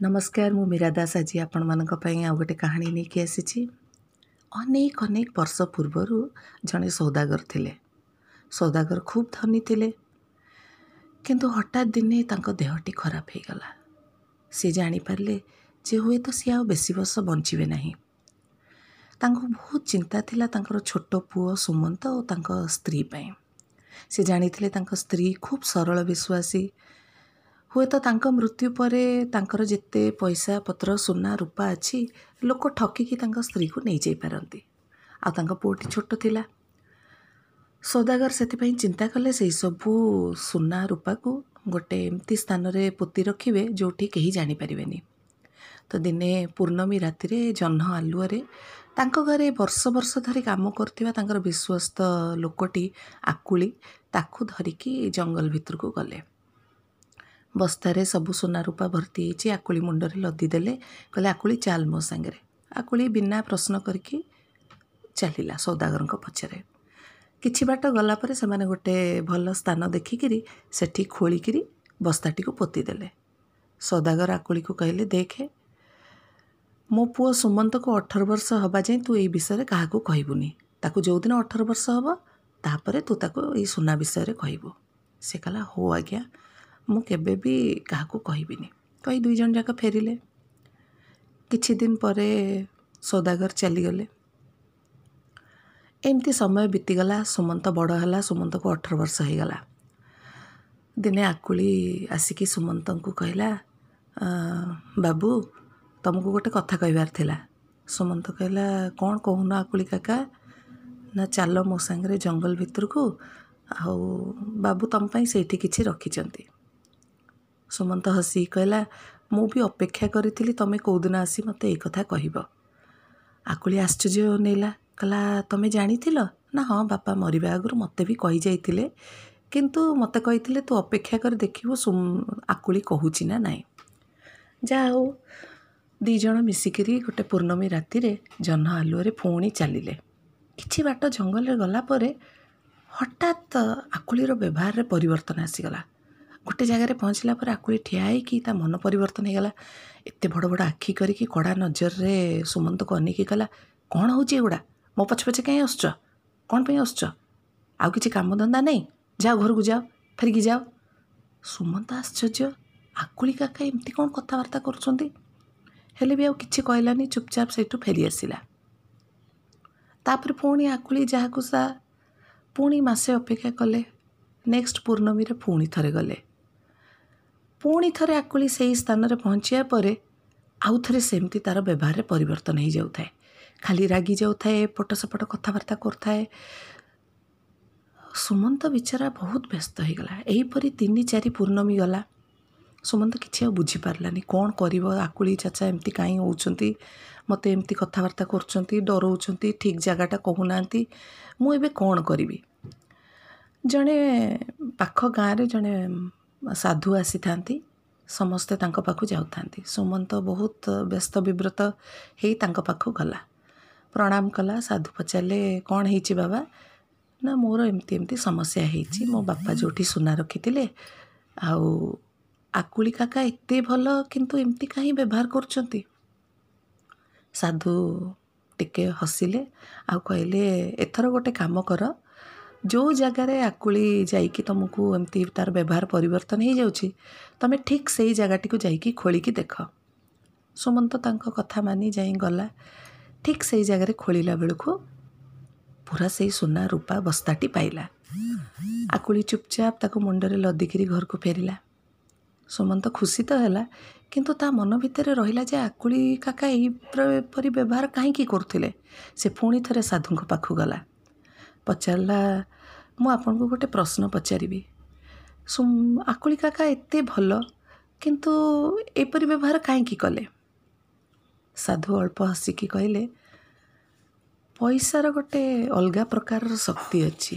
ନମସ୍କାର ମୁଁ ମୀରା ଦାସ। ଆଜି ଆପଣମାନଙ୍କ ପାଇଁ ଆଉ ଗୋଟେ କାହାଣୀ ନେଇକି ଆସିଛି। ଅନେକ ଅନେକ ବର୍ଷ ପୂର୍ବରୁ ଜଣେ ସୌଦାଗର ଥିଲେ। ସୌଦାଗର ଖୁବ୍ ଧନୀ ଥିଲେ। କିନ୍ତୁ ହଠାତ୍ ଦିନେ ତାଙ୍କ ଦେହଟି ଖରାପ ହେଇଗଲା। ସେ ଜାଣିପାରିଲେ ଯେ ହୁଏତ ସିଏ ଆଉ ବେଶୀ ବର୍ଷ ବଞ୍ଚିବେ ନାହିଁ। ତାଙ୍କୁ ବହୁତ ଚିନ୍ତା ଥିଲା ତାଙ୍କର ଛୋଟ ପୁଅ ସୁମନ୍ତ ଓ ତାଙ୍କ ସ୍ତ୍ରୀ ପାଇଁ। ସେ ଜାଣିଥିଲେ ତାଙ୍କ ସ୍ତ୍ରୀ ଖୁବ୍ ସରଳ ବିଶ୍ୱାସୀ ହୁଏତ ତାଙ୍କ ମୃତ୍ୟୁ ପରେ ତାଙ୍କର ଯେତେ ପଇସା ପତ୍ର ସୁନା ରୂପା ଅଛି ଲୋକ ଠକିକି ତାଙ୍କ ସ୍ତ୍ରୀକୁ ନେଇଯାଇପାରନ୍ତି ଆଉ ତାଙ୍କ ପୁଅଟି ଛୋଟ ଥିଲା। ସୌଦାଗର ସେଥିପାଇଁ ଚିନ୍ତା କଲେ ସେହିସବୁ ସୁନା ରୂପାକୁ ଗୋଟେ ଏମିତି ସ୍ଥାନରେ ପୋତି ରଖିବେ ଯେଉଁଠି କେହି ଜାଣିପାରିବେନି। ତ ଦିନେ ପୂର୍ଣ୍ଣମୀ ରାତିରେ ଜହ୍ନ ଆଲୁଅରେ ତାଙ୍କ ଘରେ ବର୍ଷ ବର୍ଷ ଧରି କାମ କରୁଥିବା ତାଙ୍କର ବିଶ୍ୱସ୍ତ ଲୋକଟି ଆକୁଳି ତାକୁ ଧରିକି ଜଙ୍ଗଲ ଭିତରକୁ ଗଲେ। ବସ୍ତାରେ ସବୁ ସୁନା ରୂପା ଭର୍ତ୍ତି ହେଇଛି ଆକୁଳି ମୁଣ୍ଡରେ ଲଦି ଦେଲେ କହିଲେ ଆକୁଳି ଚାଲ ମୋ ସାଙ୍ଗରେ। ଆକୁଳି ବିନା ପ୍ରଶ୍ନ କରିକି ଚାଲିଲା ସୌଦାଗରଙ୍କ ପଛରେ। କିଛି ବାଟ ଗଲା ପରେ ସେମାନେ ଗୋଟେ ଭଲ ସ୍ଥାନ ଦେଖିକିରି ସେଠି ଖୋଳିକିରି ବସ୍ତାଟିକୁ ପୋତି ଦେଲେ। ସୌଦାଗର ଆକୁଳିକୁ କହିଲେ ଦେଖେ ମୋ ପୁଅ ସୁମନ୍ତକୁ ଅଠର ବର୍ଷ ହେବା ଯାଏଁ ତୁ ଏଇ ବିଷୟରେ କାହାକୁ କହିବୁନି। ତାକୁ ଯେଉଁଦିନ ଅଠର ବର୍ଷ ହେବ ତାପରେ ତୁ ତାକୁ ଏଇ ସୁନା ବିଷୟରେ କହିବୁ। ସେ କହିଲା ହଉ ଆଜ୍ଞା। ମୁଁ କେବେ ବି କାହାକୁ କହିବିନି। କହି ଦୁଇ ଜଣ ଯାକ ଫେରିଲେ। କିଛି ଦିନ ପରେ ସୌଦାଗର ଚାଲିଗଲେ। ଏମିତି ସମୟ ବିତିଗଲା। ସୁମନ୍ତ ବଡ଼ ହେଲା। ସୁମନ୍ତକୁ ଅଠର ବର୍ଷ ହେଇଗଲା। ଦିନେ ଆକୁଳି ଆସିକି ସୁମନ୍ତଙ୍କୁ କହିଲା ବାବୁ ତୁମକୁ ଗୋଟେ କଥା କହିବାର ଥିଲା। ସୁମନ୍ତ କହିଲା କ'ଣ କହୁନ ଆକୁଳି କାକା? ନା ଚାଲ ମୋ ସାଙ୍ଗରେ ଜଙ୍ଗଲ ଭିତରକୁ। ଆଉ ବାବୁ ତୁମ ପାଇଁ ସେଇଠି କିଛି ରଖିଛନ୍ତି। ସୁମନ୍ତ ହସି କହିଲା ମୁଁ ବି ଅପେକ୍ଷା କରିଥିଲି ତୁମେ କେଉଁଦିନ ଆସି ମୋତେ ଏଇ କଥା କହିବ ଆକୁଳି ଆଶ୍ଚର୍ଯ୍ୟ ନେଲା କହିଲା ତୁମେ ଜାଣିଥିଲ? ନା ହଁ ବାପା ମରିବା ଆଗରୁ ମୋତେ ବି କହିଯାଇଥିଲେ। କିନ୍ତୁ ମୋତେ କହିଥିଲେ ତୁ ଅପେକ୍ଷା କରି ଦେଖିବୁ ଆକୁଳି କହୁଛି ନା ନାହିଁ ଯାହା ହଉ ଦୁଇ ଜଣ ମିଶିକିରି ଗୋଟେ ପୂର୍ଣ୍ଣମୀ ରାତିରେ ଜହ୍ନ ଆଲୁଅରେ ପୁଣି ଚାଲିଲେ। କିଛି ବାଟ ଜଙ୍ଗଲରେ ଗଲା ପରେ ହଠାତ୍ ଆକୁଳିର ବ୍ୟବହାରରେ ପରିବର୍ତ୍ତନ ଆସିଗଲା। ଗୋଟେ ଜାଗାରେ ପହଞ୍ଚିଲା ପରେ ଆକୁଳି ଠିଆ ହେଇକି ତା ମନ ପରିବର୍ତ୍ତନ ହେଇଗଲା। ଏତେ ବଡ଼ ବଡ଼ ଆଖି କରିକି କଡ଼ା ନଜରରେ ସୁମନ୍ତକୁ ଅନେଇକି କଲା କ'ଣ ହେଉଛି ଏଗୁଡ଼ା? ମୋ ପଛେ ପଛେ କାହିଁ ଆସୁଛ କ'ଣ ପାଇଁ ଆସୁଛ ଆଉ କିଛି କାମଧନ୍ଦା ନାହିଁ? ଯାଅ ଘରକୁ ଯାଅ ଫେରିକି ଯାଅ। ସୁମନ୍ତ ଆଶ୍ଚର୍ଯ୍ୟ ଆକୁଳି କାକା ଏମିତି କ'ଣ କଥାବାର୍ତ୍ତା କରୁଛନ୍ତି ହେଲେ ବି ଆଉ କିଛି କହିଲାନି ଚୁପଚାପ ସେଇଠୁ ଫେରି ଆସିଲା। ତାପରେ ପୁଣି ଆକୁଳି ଯାହାକୁ ସା ପୁଣି ମାସେ ଅପେକ୍ଷା କଲେ ନେକ୍ସଟ ପୂର୍ଣ୍ଣମୀରେ ପୁଣି ଥରେ ଗଲେ। ପୁଣି ଥରେ ଆକୁଳି ସେଇ ସ୍ଥାନରେ ପହଞ୍ଚିବା ପରେ ଆଉ ଥରେ ସେମିତି ତା'ର ବ୍ୟବହାରରେ ପରିବର୍ତ୍ତନ ହେଇଯାଉଥାଏ। ଖାଲି ରାଗି ଯାଉଥାଏ ଏପଟ ସେପଟ କଥାବାର୍ତ୍ତା କରୁଥାଏ। ସୁମନ୍ତ ବିଚାରା ବହୁତ ବ୍ୟସ୍ତ ହେଇଗଲା। ଏହିପରି ତିନି ଚାରି ପୂର୍ଣ୍ଣମୀ ଗଲା। ସୁମନ୍ତ କିଛି ଆଉ ବୁଝିପାରିଲାନି। କ'ଣ କରିବ? ଆକୁଳି ଚାଚା ଏମିତି କାହିଁ ହେଉଛନ୍ତି? ମୋତେ ଏମିତି କଥାବାର୍ତ୍ତା କରୁଛନ୍ତି ଡରଉଛନ୍ତି ଠିକ୍ ଜାଗାଟା କହୁନାହାନ୍ତି। ମୁଁ ଏବେ କ'ଣ କରିବି? ଜଣେ ପାଖ ଗାଁରେ ଜଣେ ସାଧୁ ଆସିଥାନ୍ତି ସମସ୍ତେ ତାଙ୍କ ପାଖକୁ ଯାଉଥାନ୍ତି। ସୁମନ୍ତ ବହୁତ ବ୍ୟସ୍ତ ବିବ୍ରତ ହେଇ ତାଙ୍କ ପାଖକୁ ଗଲା। ପ୍ରଣାମ କଲା ସାଧୁ ପଚାରିଲେ କ'ଣ ହେଇଛି ବାବା? ନା ମୋର ଏମିତି ଏମିତି ସମସ୍ୟା ହେଇଛି। ମୋ ବାପା ଯେଉଁଠି ସୁନା ରଖିଥିଲେ ଆଉ ଆକୁଳି କାକା ଏତେ ଭଲ କିନ୍ତୁ ଏମିତି କାହିଁ ବ୍ୟବହାର କରୁଛନ୍ତି? ସାଧୁ ଟିକେ ହସିଲେ ଆଉ କହିଲେ ଏଥର ଗୋଟେ କାମ କର ଯେଉଁ ଜାଗାରେ ଆକୁଳି ଯାଇକି ତୁମକୁ ଏମିତି ତା'ର ବ୍ୟବହାର ପରିବର୍ତ୍ତନ ହେଇଯାଉଛି ତୁମେ ଠିକ୍ ସେଇ ଜାଗାଟିକୁ ଯାଇକି ଖୋଳିକି ଦେଖ। ସୁମନ୍ତ ତାଙ୍କ କଥା ମାନି ଯାଇ ଗଲା। ଠିକ୍ ସେଇ ଜାଗାରେ ଖୋଳିଲା ବେଳକୁ ପୁରା ସେଇ ସୁନା ରୂପା ବସ୍ତାଟି ପାଇଲା। ଆକୁଳି ଚୁପଚାପ ତାକୁ ମୁଣ୍ଡରେ ଲଦିକିରି ଘରକୁ ଫେରିଲା। ସୁମନ୍ତ ଖୁସି ତ ହେଲା କିନ୍ତୁ ତା ମନ ଭିତରେ ରହିଲା ଯେ ଆକୁଳି କାକା ଏହିପରି ବ୍ୟବହାର କାହିଁକି କରୁଥିଲେ? ସେ ପୁଣି ଥରେ ସାଧୁଙ୍କ ପାଖକୁ ଗଲା। ପଚାରିଲା ମୁଁ ଆପଣଙ୍କୁ ଗୋଟେ ପ୍ରଶ୍ନ ପଚାରିବି। ଆକୁଳି କାକା ଏତେ ଭଲ କିନ୍ତୁ ଏପରି ବ୍ୟବହାର କାହିଁକି କଲେ? ସାଧୁ ଅଳ୍ପ ହସିକି କହିଲେ ପଇସାର ଗୋଟେ ଅଲଗା ପ୍ରକାରର ଶକ୍ତି ଅଛି।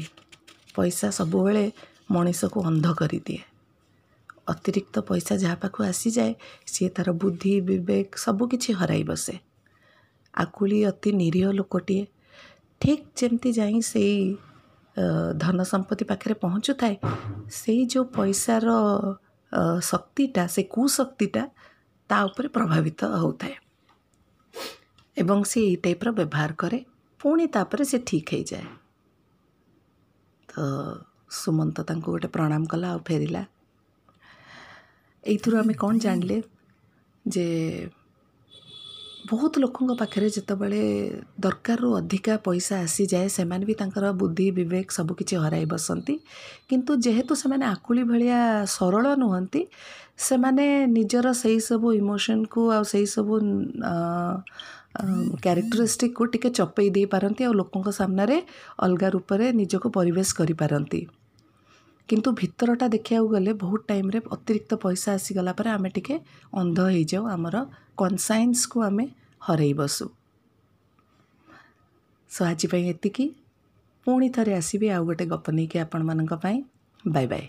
ପଇସା ସବୁବେଳେ ମଣିଷକୁ ଅନ୍ଧ କରିଦିଏ। ଅତିରିକ୍ତ ପଇସା ଯାହା ପାଖକୁ ଆସିଯାଏ ସିଏ ତା'ର ବୁଦ୍ଧି ବିବେକ ସବୁକିଛି ହରାଇ ବସେ ଆକୁଳି ଅତି ନିରୀହ ଲୋକଟିଏ। ଠିକ୍ ଯେମିତି ଯାଇ ସେଇ ଧନ ସମ୍ପତ୍ତି ପାଖରେ ପହଞ୍ଚୁଥାଏ ସେଇ ଯେଉଁ ପଇସାର ଶକ୍ତିଟା ସେ କୁଶକ୍ତିଟା ତା ଉପରେ ପ୍ରଭାବିତ ହେଉଥାଏ। ଏବଂ ସେ ଏଇ ଟାଇପ୍ର ବ୍ୟବହାର କରେ ପୁଣି ତାପରେ ସେ ଠିକ୍ ହେଇଯାଏ। ତ ସୁମନ୍ତ ତାଙ୍କୁ ଗୋଟେ ପ୍ରଣାମ କଲା ଆଉ ଫେରିଲା। ଏଇଥିରୁ ଆମେ କ'ଣ ଜାଣିଲେ ଯେ ବହୁତ ଲୋକଙ୍କ ପାଖରେ ଯେତେବେଳେ ଦରକାରରୁ ଅଧିକା ପଇସା ଆସିଯାଏ ସେମାନେ ବି ତାଙ୍କର ବୁଦ୍ଧି ବିବେକ ସବୁକିଛି ହରାଇ ବସନ୍ତି। କିନ୍ତୁ ଯେହେତୁ ସେମାନେ ଆକୁଳି ଭଳିଆ ସରଳ ନୁହନ୍ତି ସେମାନେ ନିଜର ସେଇ ସବୁ ଇମୋସନ୍କୁ ଆଉ ସେଇ ସବୁ କ୍ୟାରେକ୍ଟରିଷ୍ଟିକ୍କୁ ଟିକେ ଚପେଇ ଦେଇପାରନ୍ତି ଆଉ ଲୋକଙ୍କ ସାମ୍ନାରେ ଅଲଗା ରୂପରେ ନିଜକୁ ପରିବେଶ କରିପାରନ୍ତି। କିନ୍ତୁ ଭିତରଟା ଦେଖିବାକୁ ଗଲେ ବହୁତ ଟାଇମ୍ରେ ଅତିରିକ୍ତ ପଇସା ଆସିଗଲା ପରେ ଆମେ ଟିକେ ଅନ୍ଧ ହେଇଯାଉ। ଆମର କନସାଇନ୍ସକୁ ଆମେ ହରେଇ ବସୁ। ସୋ ଆଜି ପାଇଁ ଏତିକି। ପୁଣି ଥରେ ଆସିବି ଆଉ ଗୋଟେ ଗପ ନେଇକି ଆପଣମାନଙ୍କ ପାଇଁ। Bye bye